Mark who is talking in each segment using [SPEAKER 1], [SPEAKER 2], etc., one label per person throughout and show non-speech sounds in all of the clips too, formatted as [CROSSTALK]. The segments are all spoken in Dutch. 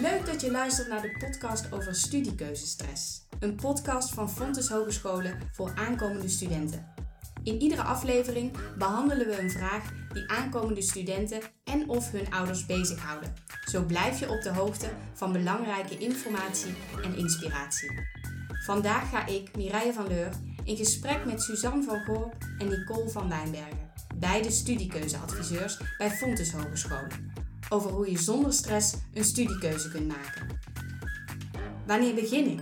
[SPEAKER 1] Leuk dat je luistert naar de podcast over studiekeuzestress. Een podcast van Fontes Hogescholen voor aankomende studenten. In iedere aflevering behandelen we een vraag die aankomende studenten en of hun ouders bezighouden. Zo blijf je op de hoogte van belangrijke informatie en inspiratie. Vandaag ga ik, Mireille van Leur, in gesprek met Suzanne van Gorp en Nicole van Wijnbergen, beide studiekeuzeadviseurs bij Fontes Hogescholen, over hoe je zonder stress een studiekeuze kunt maken. Wanneer begin ik?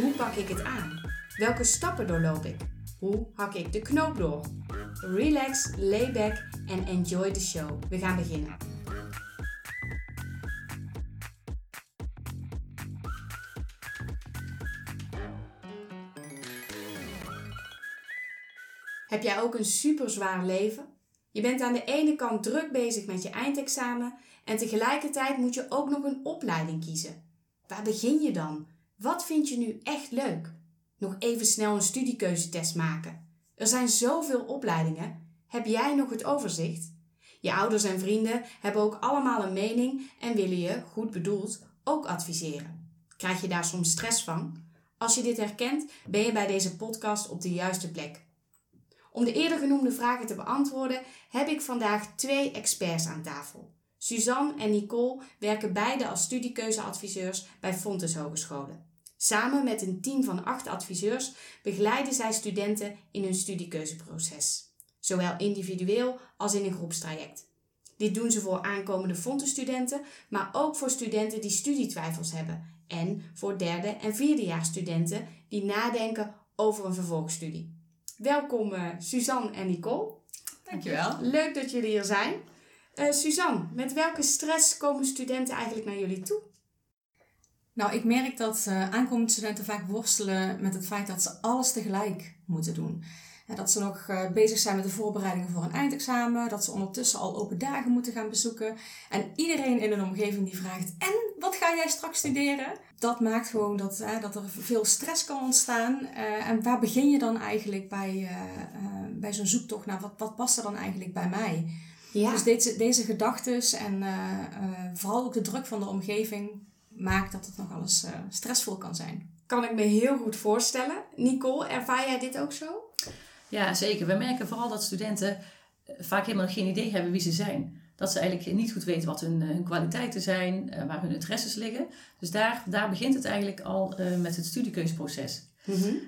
[SPEAKER 1] Hoe pak ik het aan? Welke stappen doorloop ik? Hoe hak ik de knoop door? Relax, lay back en enjoy the show. We gaan beginnen. Heb jij ook een super zwaar leven? Je bent aan de ene kant druk bezig met je eindexamen en tegelijkertijd moet je ook nog een opleiding kiezen. Waar begin je dan? Wat vind je nu echt leuk? Nog even snel een studiekeuzetest maken. Er zijn zoveel opleidingen. Heb jij nog het overzicht? Je ouders en vrienden hebben ook allemaal een mening en willen je, goed bedoeld, ook adviseren. Krijg je daar soms stress van? Als je dit herkent, ben je bij deze podcast op de juiste plek. Om de eerder genoemde vragen te beantwoorden, heb ik vandaag twee experts aan tafel. Suzanne en Nicole werken beide als studiekeuzeadviseurs bij Fontes Hogescholen. Samen met een team van acht adviseurs begeleiden zij studenten in hun studiekeuzeproces, zowel individueel als in een groepstraject. Dit doen ze voor aankomende Fontes-studenten, maar ook voor studenten die studietwijfels hebben en voor derde en vierdejaarsstudenten die nadenken over een vervolgstudie. Welkom uh, Suzanne en Nicole.
[SPEAKER 2] Dankjewel.
[SPEAKER 1] Leuk dat jullie hier zijn. Uh, Suzanne, met welke stress komen studenten eigenlijk naar jullie toe?
[SPEAKER 2] Nou, ik merk dat uh, aankomende studenten vaak worstelen met het feit dat ze alles tegelijk moeten doen. En dat ze nog uh, bezig zijn met de voorbereidingen voor een eindexamen, dat ze ondertussen al open dagen moeten gaan bezoeken. En iedereen in hun omgeving die vraagt: En wat ga jij straks studeren? Dat maakt gewoon dat, uh, dat er veel stress kan ontstaan. en waar begin je dan eigenlijk bij, bij zo'n zoektocht naar wat, wat past er dan eigenlijk bij mij? Ja. Dus deze, deze gedachten en vooral ook de druk van de omgeving maakt dat het nog alles uh, stressvol kan zijn.
[SPEAKER 1] Kan ik me heel goed voorstellen. Nicole, ervaar jij dit ook zo?
[SPEAKER 3] Ja, zeker. We merken vooral dat studenten eh, vaak helemaal geen idee hebben wie ze zijn. Dat ze eigenlijk niet goed weten wat hun, eh, hun kwaliteiten zijn, waar hun interesses liggen. Dus daar, daar begint het eigenlijk al uh, met het studiekeuzeproces. Mm -hmm.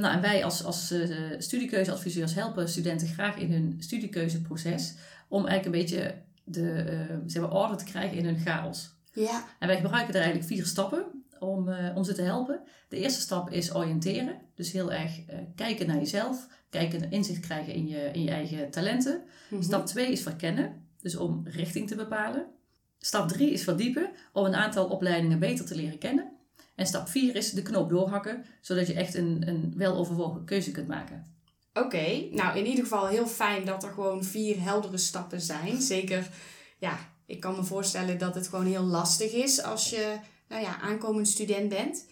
[SPEAKER 3] nou, en wij als, als studiekeuzeadviseurs helpen studenten graag in hun studiekeuzeproces om eigenlijk een beetje de zeg maar, orde te krijgen in hun chaos. Ja. En wij gebruiken er eigenlijk vier stappen om, uh, om ze te helpen. De eerste stap is oriënteren. Dus heel erg uh, kijken naar jezelf. Kijken, inzicht krijgen in je, in je eigen talenten. Mm -hmm. Stap 2 is verkennen. Dus om richting te bepalen. Stap 3 is verdiepen. Om een aantal opleidingen beter te leren kennen. En stap 4 is de knoop doorhakken. Zodat je echt een, een weloverwogen keuze kunt maken.
[SPEAKER 1] Oké, nou in ieder geval heel fijn dat er gewoon vier heldere stappen zijn. Zeker, ja, ik kan me voorstellen dat het gewoon heel lastig is als je nou ja, aankomend student bent.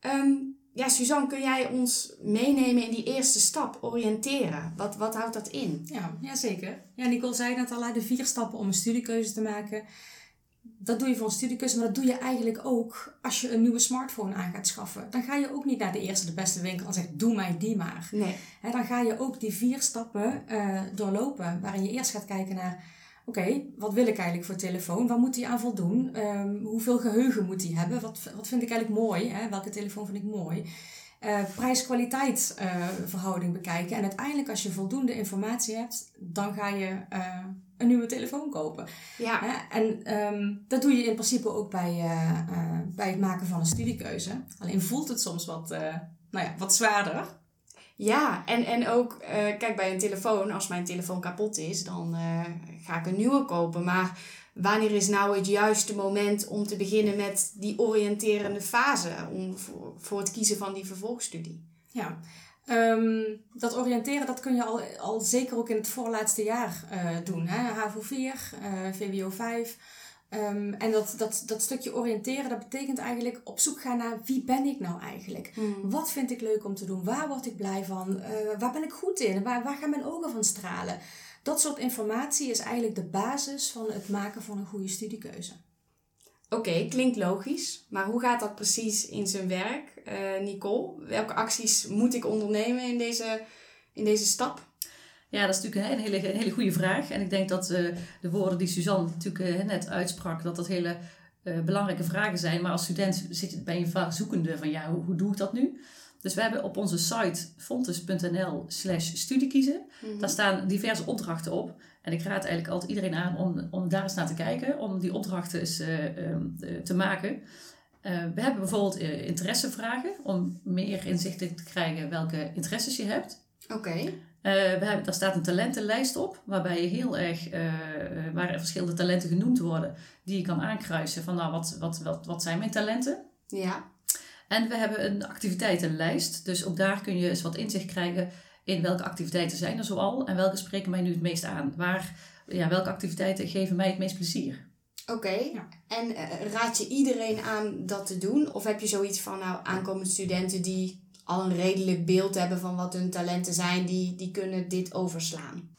[SPEAKER 1] Um, ja, Suzanne, kun jij ons meenemen in die eerste stap, oriënteren? Wat, wat houdt dat in?
[SPEAKER 2] Ja, ja, zeker. Ja, Nicole zei net al, de vier stappen om een studiekeuze te maken. Dat doe je voor een studiekeuze, maar dat doe je eigenlijk ook als je een nieuwe smartphone aan gaat schaffen. Dan ga je ook niet naar de eerste, de beste winkel en zegt, doe mij die maar. Nee. He, dan ga je ook die vier stappen uh, doorlopen, waarin je eerst gaat kijken naar oké, okay, wat wil ik eigenlijk voor telefoon? Waar moet die aan voldoen? Um, hoeveel geheugen moet die hebben? Wat, wat vind ik eigenlijk mooi? Hè? Welke telefoon vind ik mooi? Uh, prijs-kwaliteit uh, verhouding bekijken. En uiteindelijk als je voldoende informatie hebt, dan ga je uh, een nieuwe telefoon kopen. Ja. En um, dat doe je in principe ook bij, bij het maken van een studiekeuze. Alleen voelt het soms wat, nou ja, wat zwaarder.
[SPEAKER 1] Ja, en, en ook, uh, kijk, bij een telefoon, als mijn telefoon kapot is, dan uh, ga ik een nieuwe kopen. Maar wanneer is nou het juiste moment om te beginnen met die oriënterende fase om, voor, voor het kiezen van die vervolgstudie?
[SPEAKER 2] Ja, um, dat oriënteren dat kun je al, al zeker ook in het voorlaatste jaar uh, doen. Hè? HAVO 4, VWO 5. Ehm, en dat, dat, dat stukje oriënteren, dat betekent eigenlijk op zoek gaan naar wie ben ik nou eigenlijk? Wat vind ik leuk om te doen? Waar word ik blij van? Uh, waar ben ik goed in? Waar, waar gaan mijn ogen van stralen? Dat soort informatie is eigenlijk de basis van het maken van een goede studiekeuze.
[SPEAKER 1] Oké, klinkt logisch. Maar hoe gaat dat precies in zijn werk, uh, Nicole? Welke acties moet ik ondernemen in deze, in deze stap?
[SPEAKER 3] Ja, dat is natuurlijk een hele, een hele goede vraag. En ik denk dat uh, de woorden die Suzanne natuurlijk uh, net uitsprak, dat dat hele belangrijke vragen zijn. Maar als student zit, ben je vaak zoekende van ja, hoe, hoe doe ik dat nu? Dus we hebben op onze site fontes.nl slash studiekiezen. Mm Daar staan diverse opdrachten op. En ik raad eigenlijk altijd iedereen aan om, om daar eens naar te kijken. Om die opdrachten eens uh, te maken. Uh, we hebben bijvoorbeeld interessevragen. Om meer inzicht te krijgen welke interesses je hebt.
[SPEAKER 1] Oké.
[SPEAKER 3] We hebben, daar staat een talentenlijst op. Waarbij je heel erg, waar er verschillende talenten genoemd worden. Die je kan aankruisen van nou wat, wat, wat, wat zijn mijn talenten.
[SPEAKER 1] Ja.
[SPEAKER 3] En we hebben een activiteitenlijst. Dus ook daar kun je eens wat inzicht krijgen in welke activiteiten zijn er zoal en welke spreken mij nu het meest aan. Waar, ja, welke activiteiten geven mij het meest plezier?
[SPEAKER 1] Oké, ja. en uh, raad je iedereen aan dat te doen? Of heb je zoiets van nou, aankomende studenten die al een redelijk beeld hebben van wat hun talenten zijn, die, die kunnen dit overslaan?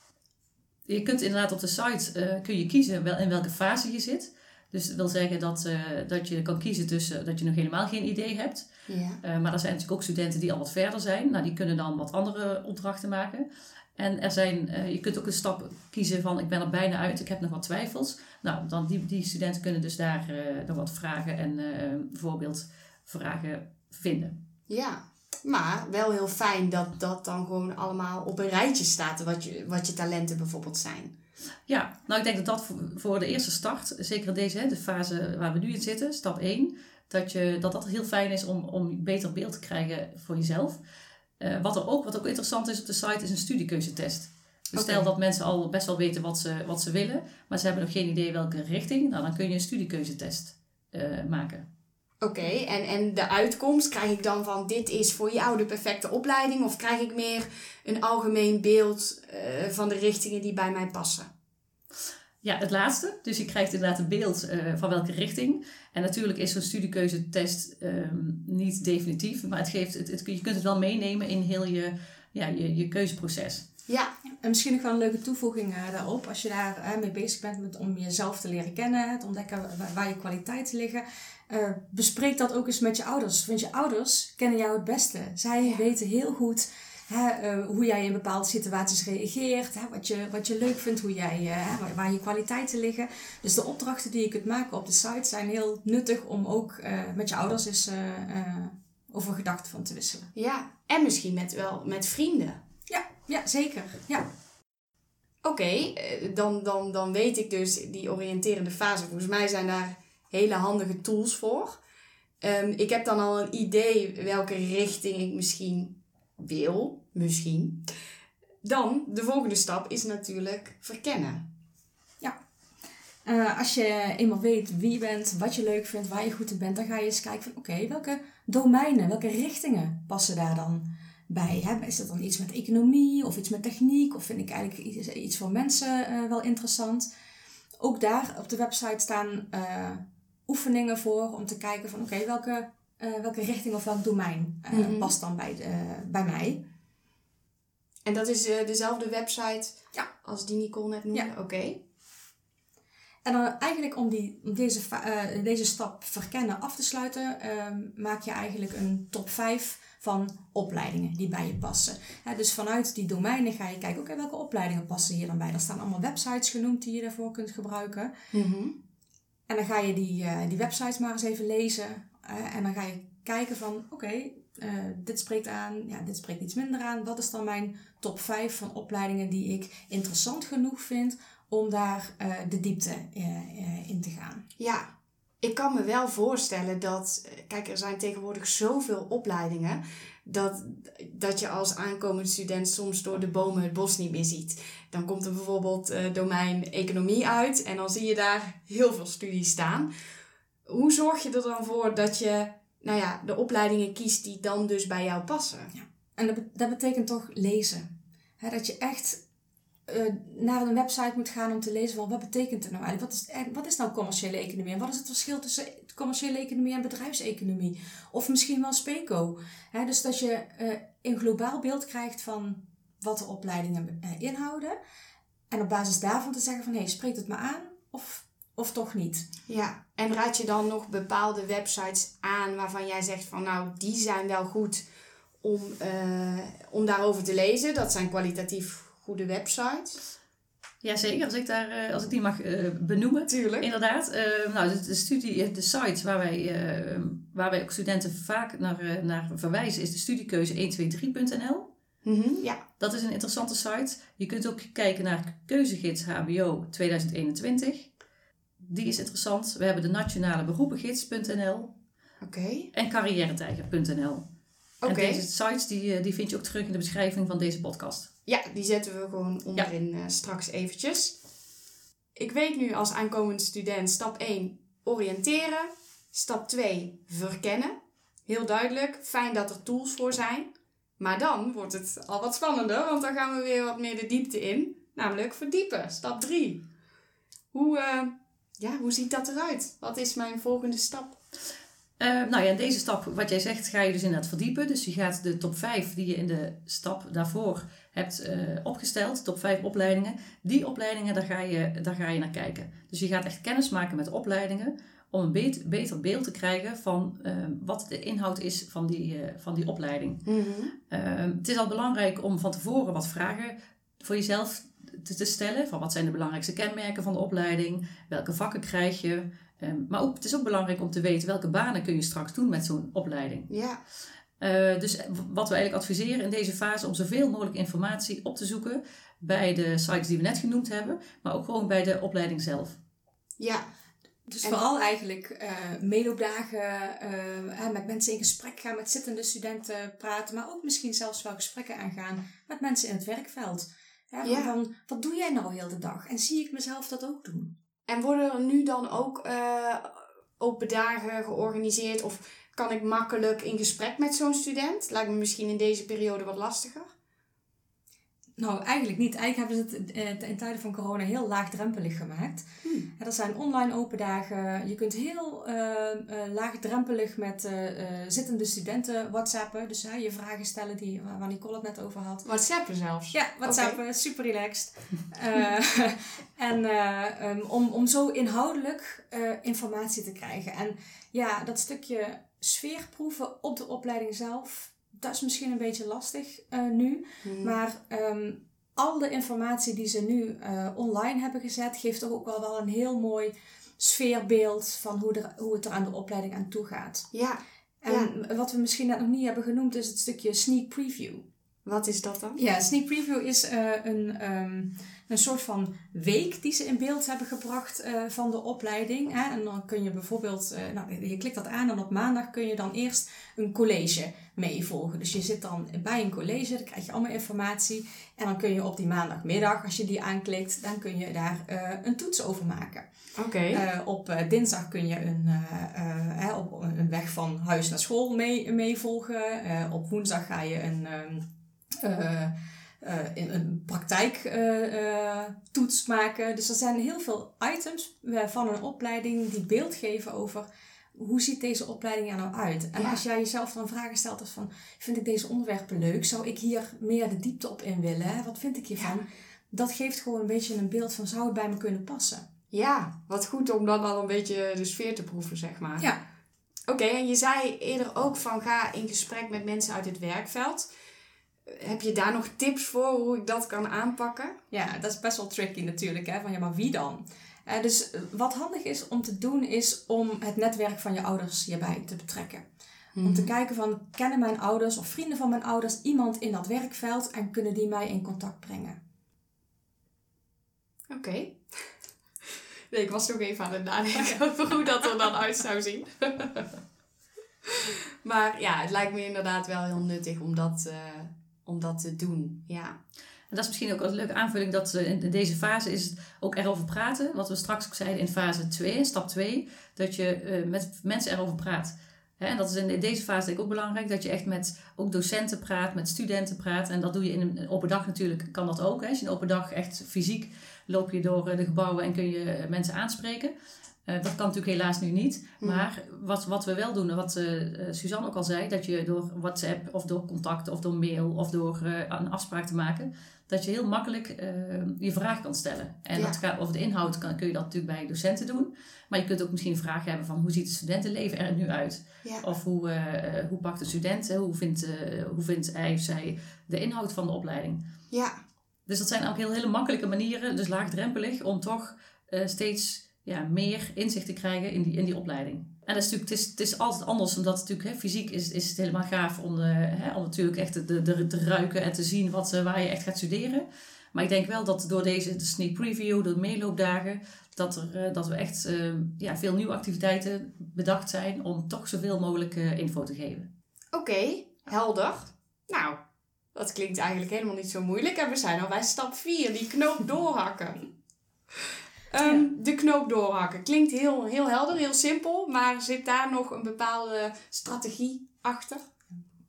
[SPEAKER 3] Je kunt inderdaad op de site uh, kun je kiezen wel in welke fase je zit. Dus dat wil zeggen dat, uh, dat je kan kiezen tussen dat je nog helemaal geen idee hebt.
[SPEAKER 1] Ja. Uh,
[SPEAKER 3] maar er zijn natuurlijk ook studenten die al wat verder zijn. Nou, die kunnen dan wat andere opdrachten maken. En er zijn, uh, je kunt ook een stap kiezen van ik ben er bijna uit, ik heb nog wat twijfels. Nou, dan die, die studenten kunnen dus daar nog wat vragen en bijvoorbeeld vragen vinden.
[SPEAKER 1] Ja, maar wel heel fijn dat dat dan gewoon allemaal op een rijtje staat, wat je, wat je talenten bijvoorbeeld zijn.
[SPEAKER 3] Ja, nou ik denk dat dat voor de eerste start, zeker deze de fase waar we nu in zitten, stap 1, dat, je, dat dat heel fijn is om, om beter beeld te krijgen voor jezelf. Uh, wat, er ook, wat ook interessant is op de site is een studiekeuzetest. Dus okay. stel dat mensen al best wel weten wat ze, wat ze willen, maar ze hebben nog geen idee welke richting, nou, dan kun je een studiekeuzetest uh, maken.
[SPEAKER 1] Oké, okay, en, en de uitkomst krijg ik dan van dit is voor jou de perfecte opleiding? Of krijg ik meer een algemeen beeld uh, van de richtingen die bij mij passen?
[SPEAKER 3] Ja, het laatste. Dus je krijgt inderdaad een beeld uh, van welke richting. En natuurlijk is zo'n studiekeuzetest um, niet definitief, maar het geeft, het, het, je kunt het wel meenemen in heel je, ja, je, je keuzeproces.
[SPEAKER 1] Ja.
[SPEAKER 2] En misschien nog wel een leuke toevoeging uh, daarop. Als je daar uh, mee bezig bent met, om jezelf te leren kennen, te ontdekken waar, waar je kwaliteiten liggen. Uh, bespreek dat ook eens met je ouders. Want je ouders kennen jou het beste. Zij ja. weten heel goed hè, uh, hoe jij in bepaalde situaties reageert. Hè, wat, je, wat je leuk vindt, hoe jij, uh, waar, waar, je kwaliteiten liggen. Dus de opdrachten die je kunt maken op de site zijn heel nuttig om ook met je ouders eens over gedachten van te wisselen.
[SPEAKER 1] Ja, en misschien met, wel met vrienden.
[SPEAKER 2] Ja, ja zeker. Ja.
[SPEAKER 1] Oké, okay, dan, dan, dan weet ik dus die oriënterende fase. Volgens mij zijn daar hele handige tools voor. Um, ik heb dan al een idee welke richting ik misschien wil, misschien. Dan, de volgende stap is natuurlijk verkennen.
[SPEAKER 2] Ja. Uh, als je eenmaal weet wie je bent, wat je leuk vindt, waar je goed in bent, dan ga je eens kijken van oké, welke domeinen, welke richtingen passen daar dan bij? Hè? Is dat dan iets met economie of iets met techniek? Of vind ik eigenlijk iets, voor mensen uh, wel interessant? Ook daar op de website staan uh, oefeningen voor om te kijken van oké, okay, welke, uh, welke richting of welk domein uh, mm-hmm. past dan bij, de, bij mij.
[SPEAKER 1] En dat is uh, dezelfde website
[SPEAKER 2] ja.
[SPEAKER 1] als die Nicole net noemde?
[SPEAKER 2] Ja.
[SPEAKER 1] Oké. Okay.
[SPEAKER 2] En dan eigenlijk om die, deze, deze stap verkennen af te sluiten, ehm, maak je eigenlijk een top 5 van opleidingen die bij je passen. Dus vanuit die domeinen ga je kijken, oké, okay, welke opleidingen passen hier dan bij? Er staan allemaal websites genoemd die je daarvoor kunt gebruiken.
[SPEAKER 1] Mm-hmm.
[SPEAKER 2] En dan ga je die, uh, die websites maar eens even lezen. Uh, en dan ga je kijken van, oké, uh, dit spreekt aan, ja, dit spreekt iets minder aan. Wat is dan mijn top 5 van opleidingen die ik interessant genoeg vind om daar de diepte in te gaan?
[SPEAKER 1] Ja, ik kan me wel voorstellen dat, kijk, er zijn tegenwoordig zoveel opleidingen dat, dat je als aankomend student soms door de bomen het bos niet meer ziet. Dan komt er bijvoorbeeld uh, domein economie uit en dan zie je daar heel veel studies staan. Hoe zorg je er dan voor dat je nou ja, de opleidingen kiest die dan dus bij jou passen?
[SPEAKER 2] Ja. En dat, dat betekent toch lezen. He, dat je echt eh, naar een website moet gaan om te lezen van wat betekent het nou eigenlijk? Wat is, wat is nou commerciële economie? En wat is het verschil tussen commerciële economie en bedrijfseconomie? Of misschien wel SPECO. Dus dat je eh, een globaal beeld krijgt van wat de opleidingen eh, inhouden. En op basis daarvan te zeggen van hé, hey, spreekt het me aan of, of toch niet?
[SPEAKER 1] Ja, en raad je dan nog bepaalde websites aan waarvan jij zegt van nou, die zijn wel goed om, om daarover te lezen. Dat zijn kwalitatief goede websites.
[SPEAKER 3] Jazeker, als ik, daar, eh, als ik die mag eh, benoemen.
[SPEAKER 1] Tuurlijk.
[SPEAKER 3] Inderdaad, eh, nou, de, de studie, de sites waar wij, waar wij ook studenten vaak naar, naar verwijzen is de studiekeuze 123.nl.
[SPEAKER 1] Mhm, ja,
[SPEAKER 3] Dat is een interessante site. Je kunt ook kijken naar Keuzegids HBO 2021. Die is interessant. We hebben de nationale beroepengids.nl
[SPEAKER 1] oké.
[SPEAKER 3] en carrièretijger.nl. En
[SPEAKER 1] Oké.
[SPEAKER 3] deze sites die, die vind je ook terug in de beschrijving van deze podcast.
[SPEAKER 1] Ja, die zetten we gewoon onderin eh, straks eventjes. Ik weet nu als aankomend student stap 1 oriënteren. Stap 2 verkennen. Heel duidelijk, fijn dat er tools voor zijn. Maar dan wordt het al wat spannender, want dan gaan we weer wat meer de diepte in. Namelijk verdiepen, stap 3. Hoe, eh, ja, hoe ziet dat eruit? Wat is mijn volgende stap?
[SPEAKER 3] Eh, nou ja, in deze stap, wat jij zegt, ga je dus inderdaad verdiepen. Dus je gaat de top 5 die je in de stap daarvoor hebt eh, opgesteld, top 5 opleidingen, die opleidingen, daar ga, je, daar ga je naar kijken. Dus je gaat echt kennis maken met opleidingen om een bet- beter beeld te krijgen van eh, wat de inhoud is van die, van die opleiding. Eh, het is al belangrijk om van tevoren wat vragen voor jezelf te, te stellen. Van wat zijn de belangrijkste kenmerken van de opleiding? Welke vakken krijg je? Ehm, maar ook, het is ook belangrijk om te weten welke banen kun je straks doen met zo'n opleiding.
[SPEAKER 1] Ja,
[SPEAKER 3] Eh, dus wat we eigenlijk adviseren in deze fase om zoveel mogelijk informatie op te zoeken bij de sites die we net genoemd hebben, maar ook gewoon bij de opleiding zelf.
[SPEAKER 1] ja,
[SPEAKER 2] Dus
[SPEAKER 1] En-
[SPEAKER 2] vooral eigenlijk eh meeloopdagen, eh, hè, met mensen in gesprek gaan, met zittende studenten praten, maar ook misschien zelfs wel gesprekken aangaan met mensen in het werkveld. Hè,
[SPEAKER 1] Ja.
[SPEAKER 2] Van, wat doe jij nou heel de dag? En zie ik mezelf dat ook doen?
[SPEAKER 1] En worden er nu dan ook eh, open dagen georganiseerd? Of kan ik makkelijk in gesprek met zo'n student? Lijkt me misschien in deze periode wat lastiger.
[SPEAKER 2] Nou, eigenlijk niet. Eigenlijk hebben ze het eh, in tijden van corona heel laagdrempelig gemaakt.
[SPEAKER 1] Hmm.
[SPEAKER 2] Dat zijn online open dagen. Je kunt heel eh, eh, laagdrempelig met zittende studenten whatsappen. Dus je vragen stellen die, waar Nicole het net over had.
[SPEAKER 1] WhatsAppen zelfs.
[SPEAKER 2] Ja, WhatsApp, super relaxed. [LAUGHS] En ehm, om, om zo inhoudelijk informatie te krijgen. En ja, dat stukje sfeerproeven op de opleiding zelf, dat is misschien een beetje lastig eh, nu.
[SPEAKER 1] Hmm.
[SPEAKER 2] Maar ehm, al de informatie die ze nu eh, online hebben gezet, geeft toch ook wel, wel een heel mooi sfeerbeeld van hoe, er, hoe het er aan de opleiding aan toe gaat.
[SPEAKER 1] Ja,
[SPEAKER 2] En wat we misschien net nog niet hebben genoemd, is het stukje sneak preview.
[SPEAKER 1] Wat is dat dan?
[SPEAKER 2] Ja, sneak preview is eh, een, ehm, een soort van week die ze in beeld hebben gebracht eh, van de opleiding. Hè? En dan kun je bijvoorbeeld, eh, nou, je klikt dat aan en op maandag kun je dan eerst een college meevolgen. Dus je zit dan bij een college, dan krijg je allemaal informatie. En dan kun je op die maandagmiddag, als je die aanklikt, dan kun je daar een toets over maken.
[SPEAKER 1] Oké.
[SPEAKER 2] Op dinsdag kun je een, op een weg van huis naar school mee, meevolgen. Op woensdag ga je een, ehm, eh, eh, in een praktijktoets maken. Dus er zijn heel veel items eh, van een opleiding die beeld geven over hoe ziet deze opleiding er nou uit. En
[SPEAKER 1] Ja.
[SPEAKER 2] als jij jezelf dan vragen stelt als van, vind ik deze onderwerpen leuk? Zou ik hier meer de diepte op in willen? Wat vind ik hiervan? Dat geeft gewoon een beetje een beeld van, zou het bij me kunnen passen?
[SPEAKER 1] Ja, wat goed om dan al een beetje de sfeer te proeven, zeg maar.
[SPEAKER 2] Ja,
[SPEAKER 1] Oké, en je zei eerder ook van ga in gesprek met mensen uit het werkveld. Heb je daar nog tips voor hoe ik dat kan aanpakken?
[SPEAKER 2] Ja, dat is best wel tricky natuurlijk. Hè? Van ja, maar wie dan? Eh, dus eh, wat handig is om te doen, is om het netwerk van je ouders hierbij te betrekken. Om te kijken van, kennen mijn ouders of vrienden van mijn ouders iemand in dat werkveld en kunnen die mij in contact brengen?
[SPEAKER 1] Oké. [LAUGHS] Nee, ik was nog even aan het nadenken [LAUGHS] over hoe dat er dan uit zou zien. [LAUGHS] maar ja, het lijkt me inderdaad wel heel nuttig om dat, eh, om dat te doen. Ja.
[SPEAKER 3] En dat is misschien ook een leuke aanvulling dat eh, in deze fase is het ook erover praten. Wat we straks ook zeiden in fase 2, in stap 2, dat je eh, met mensen erover praat. En dat is in deze fase denk ik ook belangrijk, dat je echt met ook docenten praat, met studenten praat. En dat doe je in een open dag natuurlijk, kan dat ook. Als je een open dag echt fysiek loop je door de gebouwen en kun je mensen aanspreken. Uh, dat kan natuurlijk helaas nu niet. Maar wat, wat we wel doen, wat uh, Suzanne ook al zei, dat je door WhatsApp of door contact of door mail of door uh, een afspraak te maken, dat je heel makkelijk je vraag kan stellen. En ja. dat gaat, over de inhoud kan, kun je dat natuurlijk bij docenten doen. Maar je kunt ook misschien vraag hebben van hoe ziet het studentenleven er nu uit? Ja. Of hoe, hoe pakt de student, hoe vindt, hoe vindt hij of zij de inhoud van de opleiding?
[SPEAKER 1] Ja.
[SPEAKER 3] Dus dat zijn ook heel hele makkelijke manieren, dus laagdrempelig, om toch steeds ja, meer inzicht te krijgen in die, in die opleiding. En dat is natuurlijk, het is, het is altijd anders, omdat natuurlijk hè, fysiek is, is het helemaal gaaf om, de, hè, om natuurlijk echt te, de, te ruiken en te zien wat, waar je echt gaat studeren. Maar ik denk wel dat door deze de sneak preview, de meeloopdagen, dat, er, eh, dat we echt ja, veel nieuwe activiteiten bedacht zijn om toch zoveel mogelijk info te geven.
[SPEAKER 1] Oké, helder. Nou, dat klinkt eigenlijk helemaal niet zo moeilijk. En we zijn al bij stap 4, die knoop doorhakken. Um, De knoop doorhakken. Klinkt heel, heel helder, heel simpel, maar zit daar nog een bepaalde strategie achter?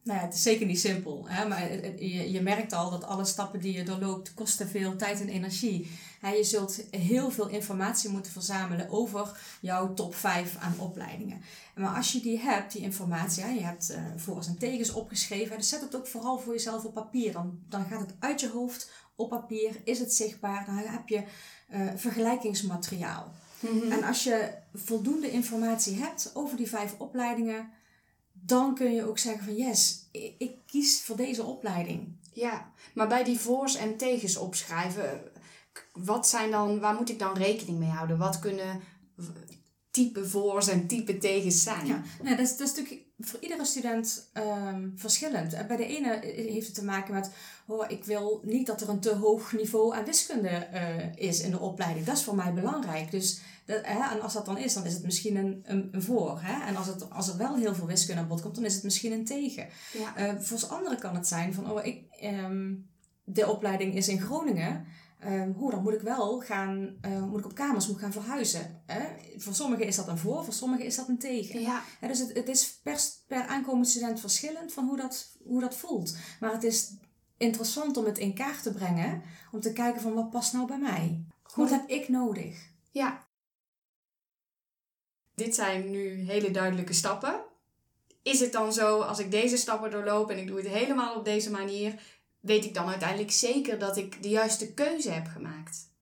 [SPEAKER 2] Nou ja, het is zeker niet simpel. Hè? Maar je, je merkt al dat alle stappen die je doorloopt kosten veel tijd en energie. je zult heel veel informatie moeten verzamelen over jouw top 5 aan opleidingen. Maar als je die hebt, die informatie, je hebt uh, voor- en tegens opgeschreven, dus zet het ook vooral voor jezelf op papier. Dan, dan gaat het uit je hoofd op papier, is het zichtbaar, dan heb je uh, vergelijkingsmateriaal. Mhm. En als je voldoende informatie hebt over die vijf opleidingen, dan kun je ook zeggen van yes, ik, kies voor deze opleiding.
[SPEAKER 1] Ja, maar bij die voor's en tegens opschrijven, wat zijn dan, waar moet ik dan rekening mee houden? Wat kunnen type voor's en type tegens zijn?
[SPEAKER 2] Ja, nou, dat, is, dat is natuurlijk voor iedere student um, verschillend. Bij de ene heeft het te maken met, oh, ik wil niet dat er een te hoog niveau aan wiskunde uh, is in de opleiding. Dat is voor mij belangrijk. Dus dat, hè, en als dat dan is, dan is het misschien een, een, een voor. Hè? En als, het, als er wel heel veel wiskunde aan bod komt, dan is het misschien een tegen. Ja. Uh, voor anderen kan het zijn van, oh, ik, um, de opleiding is in Groningen. Um, hoe, dan moet ik wel gaan, uh, moet ik op kamers moet gaan verhuizen. Hè? Voor sommigen is dat een voor, voor sommigen is dat een tegen.
[SPEAKER 1] Ja.
[SPEAKER 2] dus het, het is per, per aankomend student verschillend van hoe dat, hoe dat voelt. Maar het is interessant om het in kaart te brengen, om te kijken van wat past nou bij mij? Goed. Wat heb ik nodig?
[SPEAKER 1] Ja. Dit zijn nu hele duidelijke stappen. Is het dan zo, als ik deze stappen doorloop en ik doe het helemaal op deze manier, weet ik dan uiteindelijk zeker dat ik de juiste keuze heb gemaakt?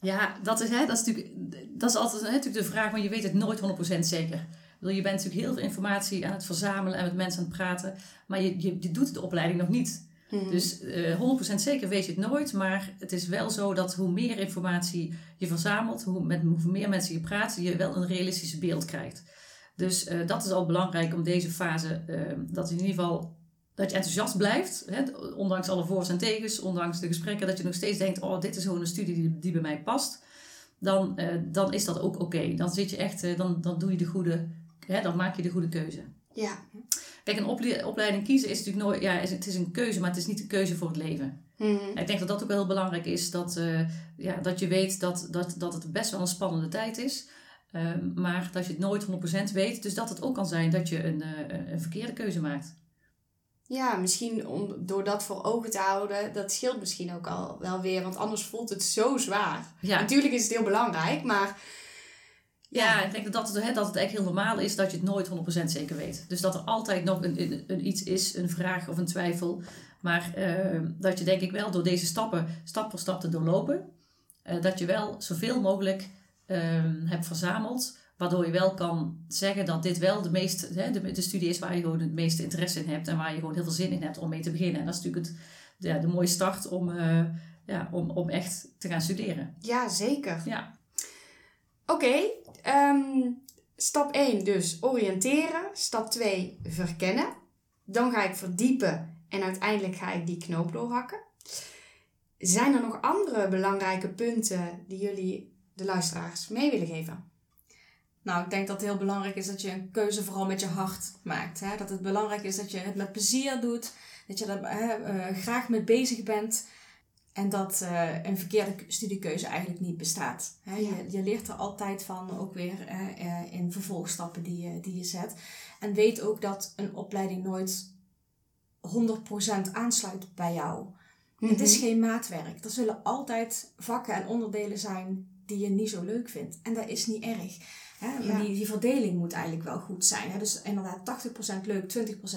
[SPEAKER 3] Ja, dat is, hè, dat is natuurlijk dat is altijd hè, natuurlijk de vraag, maar je weet het nooit 100% zeker. Je bent natuurlijk heel veel informatie aan het verzamelen en met mensen aan het praten, maar je, je, je doet de opleiding nog niet. Mhm. Dus uh, eh, 100% zeker weet je het nooit, maar het is wel zo dat hoe meer informatie je verzamelt, hoe, met hoe meer mensen je praat, je wel een realistisch beeld krijgt. Dus uh, dat is al belangrijk om deze fase, uh, dat in ieder geval dat je enthousiast blijft, hè, ondanks alle voor's en tegens, ondanks de gesprekken, dat je nog steeds denkt, oh, dit is gewoon een studie die, die bij mij past, dan, uh, dan is dat ook oké. Dan zit je echt, dan, dan doe je de goede, hè, dan maak je de goede keuze.
[SPEAKER 1] Ja.
[SPEAKER 3] Kijk, een opleiding kiezen is natuurlijk nooit, ja, het is een keuze, maar het is niet een keuze voor het leven. Mm -hmm. Ik denk dat dat ook wel heel belangrijk is, dat, uh, ja, dat je weet dat, dat, dat het best wel een spannende tijd is. Um, maar dat je het nooit 100% weet. Dus dat het ook kan zijn dat je een, een verkeerde keuze maakt.
[SPEAKER 1] Ja, misschien om, door dat voor ogen te houden, dat scheelt misschien ook al wel weer, want anders voelt het zo zwaar. Ja. Natuurlijk is het heel belangrijk, maar...
[SPEAKER 3] Ja, ik denk dat, dat, het, dat het echt heel normaal is dat je het nooit 100% zeker weet. Dus dat er altijd nog een, een, een iets is, een vraag of een twijfel. Maar uh, dat je denk ik wel door deze stappen, stap voor stap te doorlopen, uh, dat je wel zoveel mogelijk uh, hebt verzameld Waardoor je wel kan zeggen dat dit wel de, meest, hè, de, de studie is waar je gewoon het meeste interesse in hebt en waar je gewoon heel veel zin in hebt om mee te beginnen. En dat is natuurlijk het, ja, de mooie start om, uh, ja, om, om echt te gaan studeren.
[SPEAKER 1] Ja, zeker.
[SPEAKER 3] Ja.
[SPEAKER 1] Oké, ehm, stap 1 dus oriënteren. Stap 2 verkennen. Dan ga ik verdiepen en uiteindelijk ga ik die knoop doorhakken. Zijn er nog andere belangrijke punten die jullie de luisteraars mee willen geven?
[SPEAKER 2] Nou, ik denk dat het heel belangrijk is dat je een keuze vooral met je hart maakt. Hè? Dat het belangrijk is dat je het met plezier doet. Dat je er uh, graag mee bezig bent. En dat uh, een verkeerde studiekeuze eigenlijk niet bestaat. Je, je, leert er altijd van, ook weer uh, in vervolgstappen die je, die je zet. En weet ook dat een opleiding nooit 100% aansluit bij jou. Het is mhm. geen maatwerk. Er zullen altijd vakken en onderdelen zijn die je niet zo leuk vindt. En dat is niet erg. Hè? Die, die verdeling moet eigenlijk wel goed zijn. Dus inderdaad 80% leuk,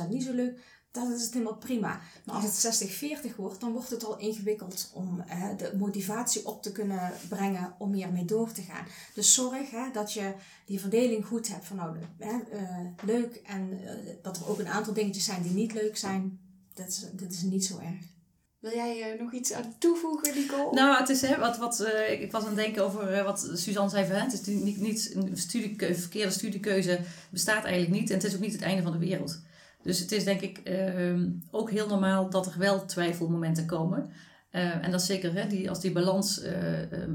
[SPEAKER 2] 20% niet zo leuk dan is het helemaal prima. Maar als het 60-40 wordt, dan wordt het al ingewikkeld om de motivatie op te kunnen brengen om hiermee door te gaan. Dus zorg hè, dat je die verdeling goed hebt van nou, hè, uh, leuk en uh, dat er ook een aantal dingetjes zijn die niet leuk zijn. Dat is, dat is niet zo erg.
[SPEAKER 1] Wil jij uh, nog iets aan toevoegen, Nicole?
[SPEAKER 3] Nou, het is hè, wat, wat ik was aan het denken over wat Suzanne zei van het is niet, niet een studiekeuze, verkeerde studiekeuze bestaat eigenlijk niet en het is ook niet het einde van de wereld. Dus het is denk ik ehm, ook heel normaal dat er wel twijfelmomenten komen. Uh, en dat zeker hè, die, als die balans uh,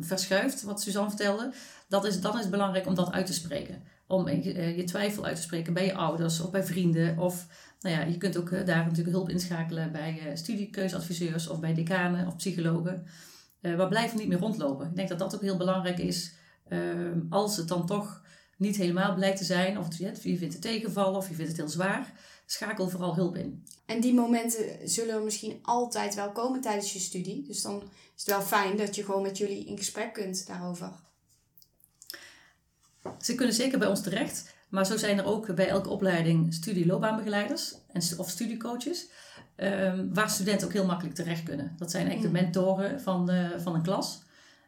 [SPEAKER 3] verschuift, wat Suzanne vertelde, dat is, dan is het belangrijk om dat uit te spreken. Om je, je twijfel uit te spreken bij je ouders of bij vrienden. Of nou ja, je kunt ook daar natuurlijk hulp inschakelen bij studiekeuzeadviseurs of bij decanen of psychologen. waar blijven niet meer rondlopen. Ik denk dat dat ook heel belangrijk is. Ehm, als het dan toch niet helemaal blijkt te zijn, of je vindt het tegenvallen of je vindt het heel zwaar schakel vooral hulp in.
[SPEAKER 1] En die momenten zullen misschien altijd wel komen tijdens je studie. Dus dan is het wel fijn dat je gewoon met jullie in gesprek kunt daarover.
[SPEAKER 3] Ze kunnen zeker bij ons terecht. Maar zo zijn er ook bij elke opleiding studieloopbaanbegeleiders en, of studiecoaches. Um, waar studenten ook heel makkelijk terecht kunnen. Dat zijn eigenlijk de mm. mentoren van, de, van een klas.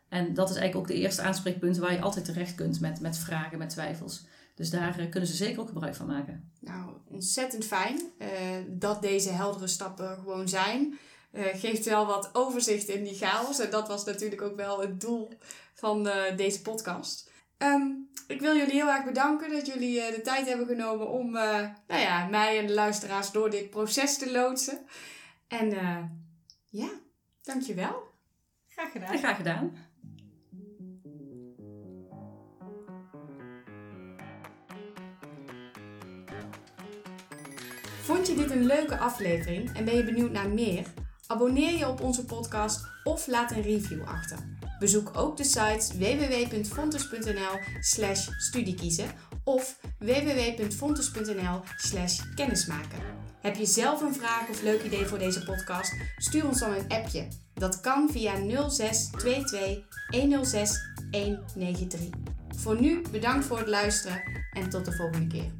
[SPEAKER 3] En dat is eigenlijk ook de eerste aanspreekpunt waar je altijd terecht kunt met, met vragen, met twijfels. Dus daar eh, kunnen ze zeker ook gebruik van maken.
[SPEAKER 1] Nou, ontzettend fijn uh, dat deze heldere stappen gewoon zijn. Uh, geeft wel wat overzicht in die chaos. En dat was natuurlijk ook wel het doel van deze podcast. Um, ik wil jullie heel erg bedanken dat jullie de tijd hebben genomen om nou ja, mij en de luisteraars door dit proces te loodsen. En ja, dankjewel.
[SPEAKER 3] Graag gedaan. Graag gedaan.
[SPEAKER 1] Vond je dit een leuke aflevering en ben je benieuwd naar meer? Abonneer je op onze podcast of laat een review achter. Bezoek ook de sites www.fontes.nl slash studiekiezen of www.fontes.nl slash kennismaken. Heb je zelf een vraag of leuk idee voor deze podcast? Stuur ons dan een appje. Dat kan via 0622 106 193. Voor nu bedankt voor het luisteren en tot de volgende keer.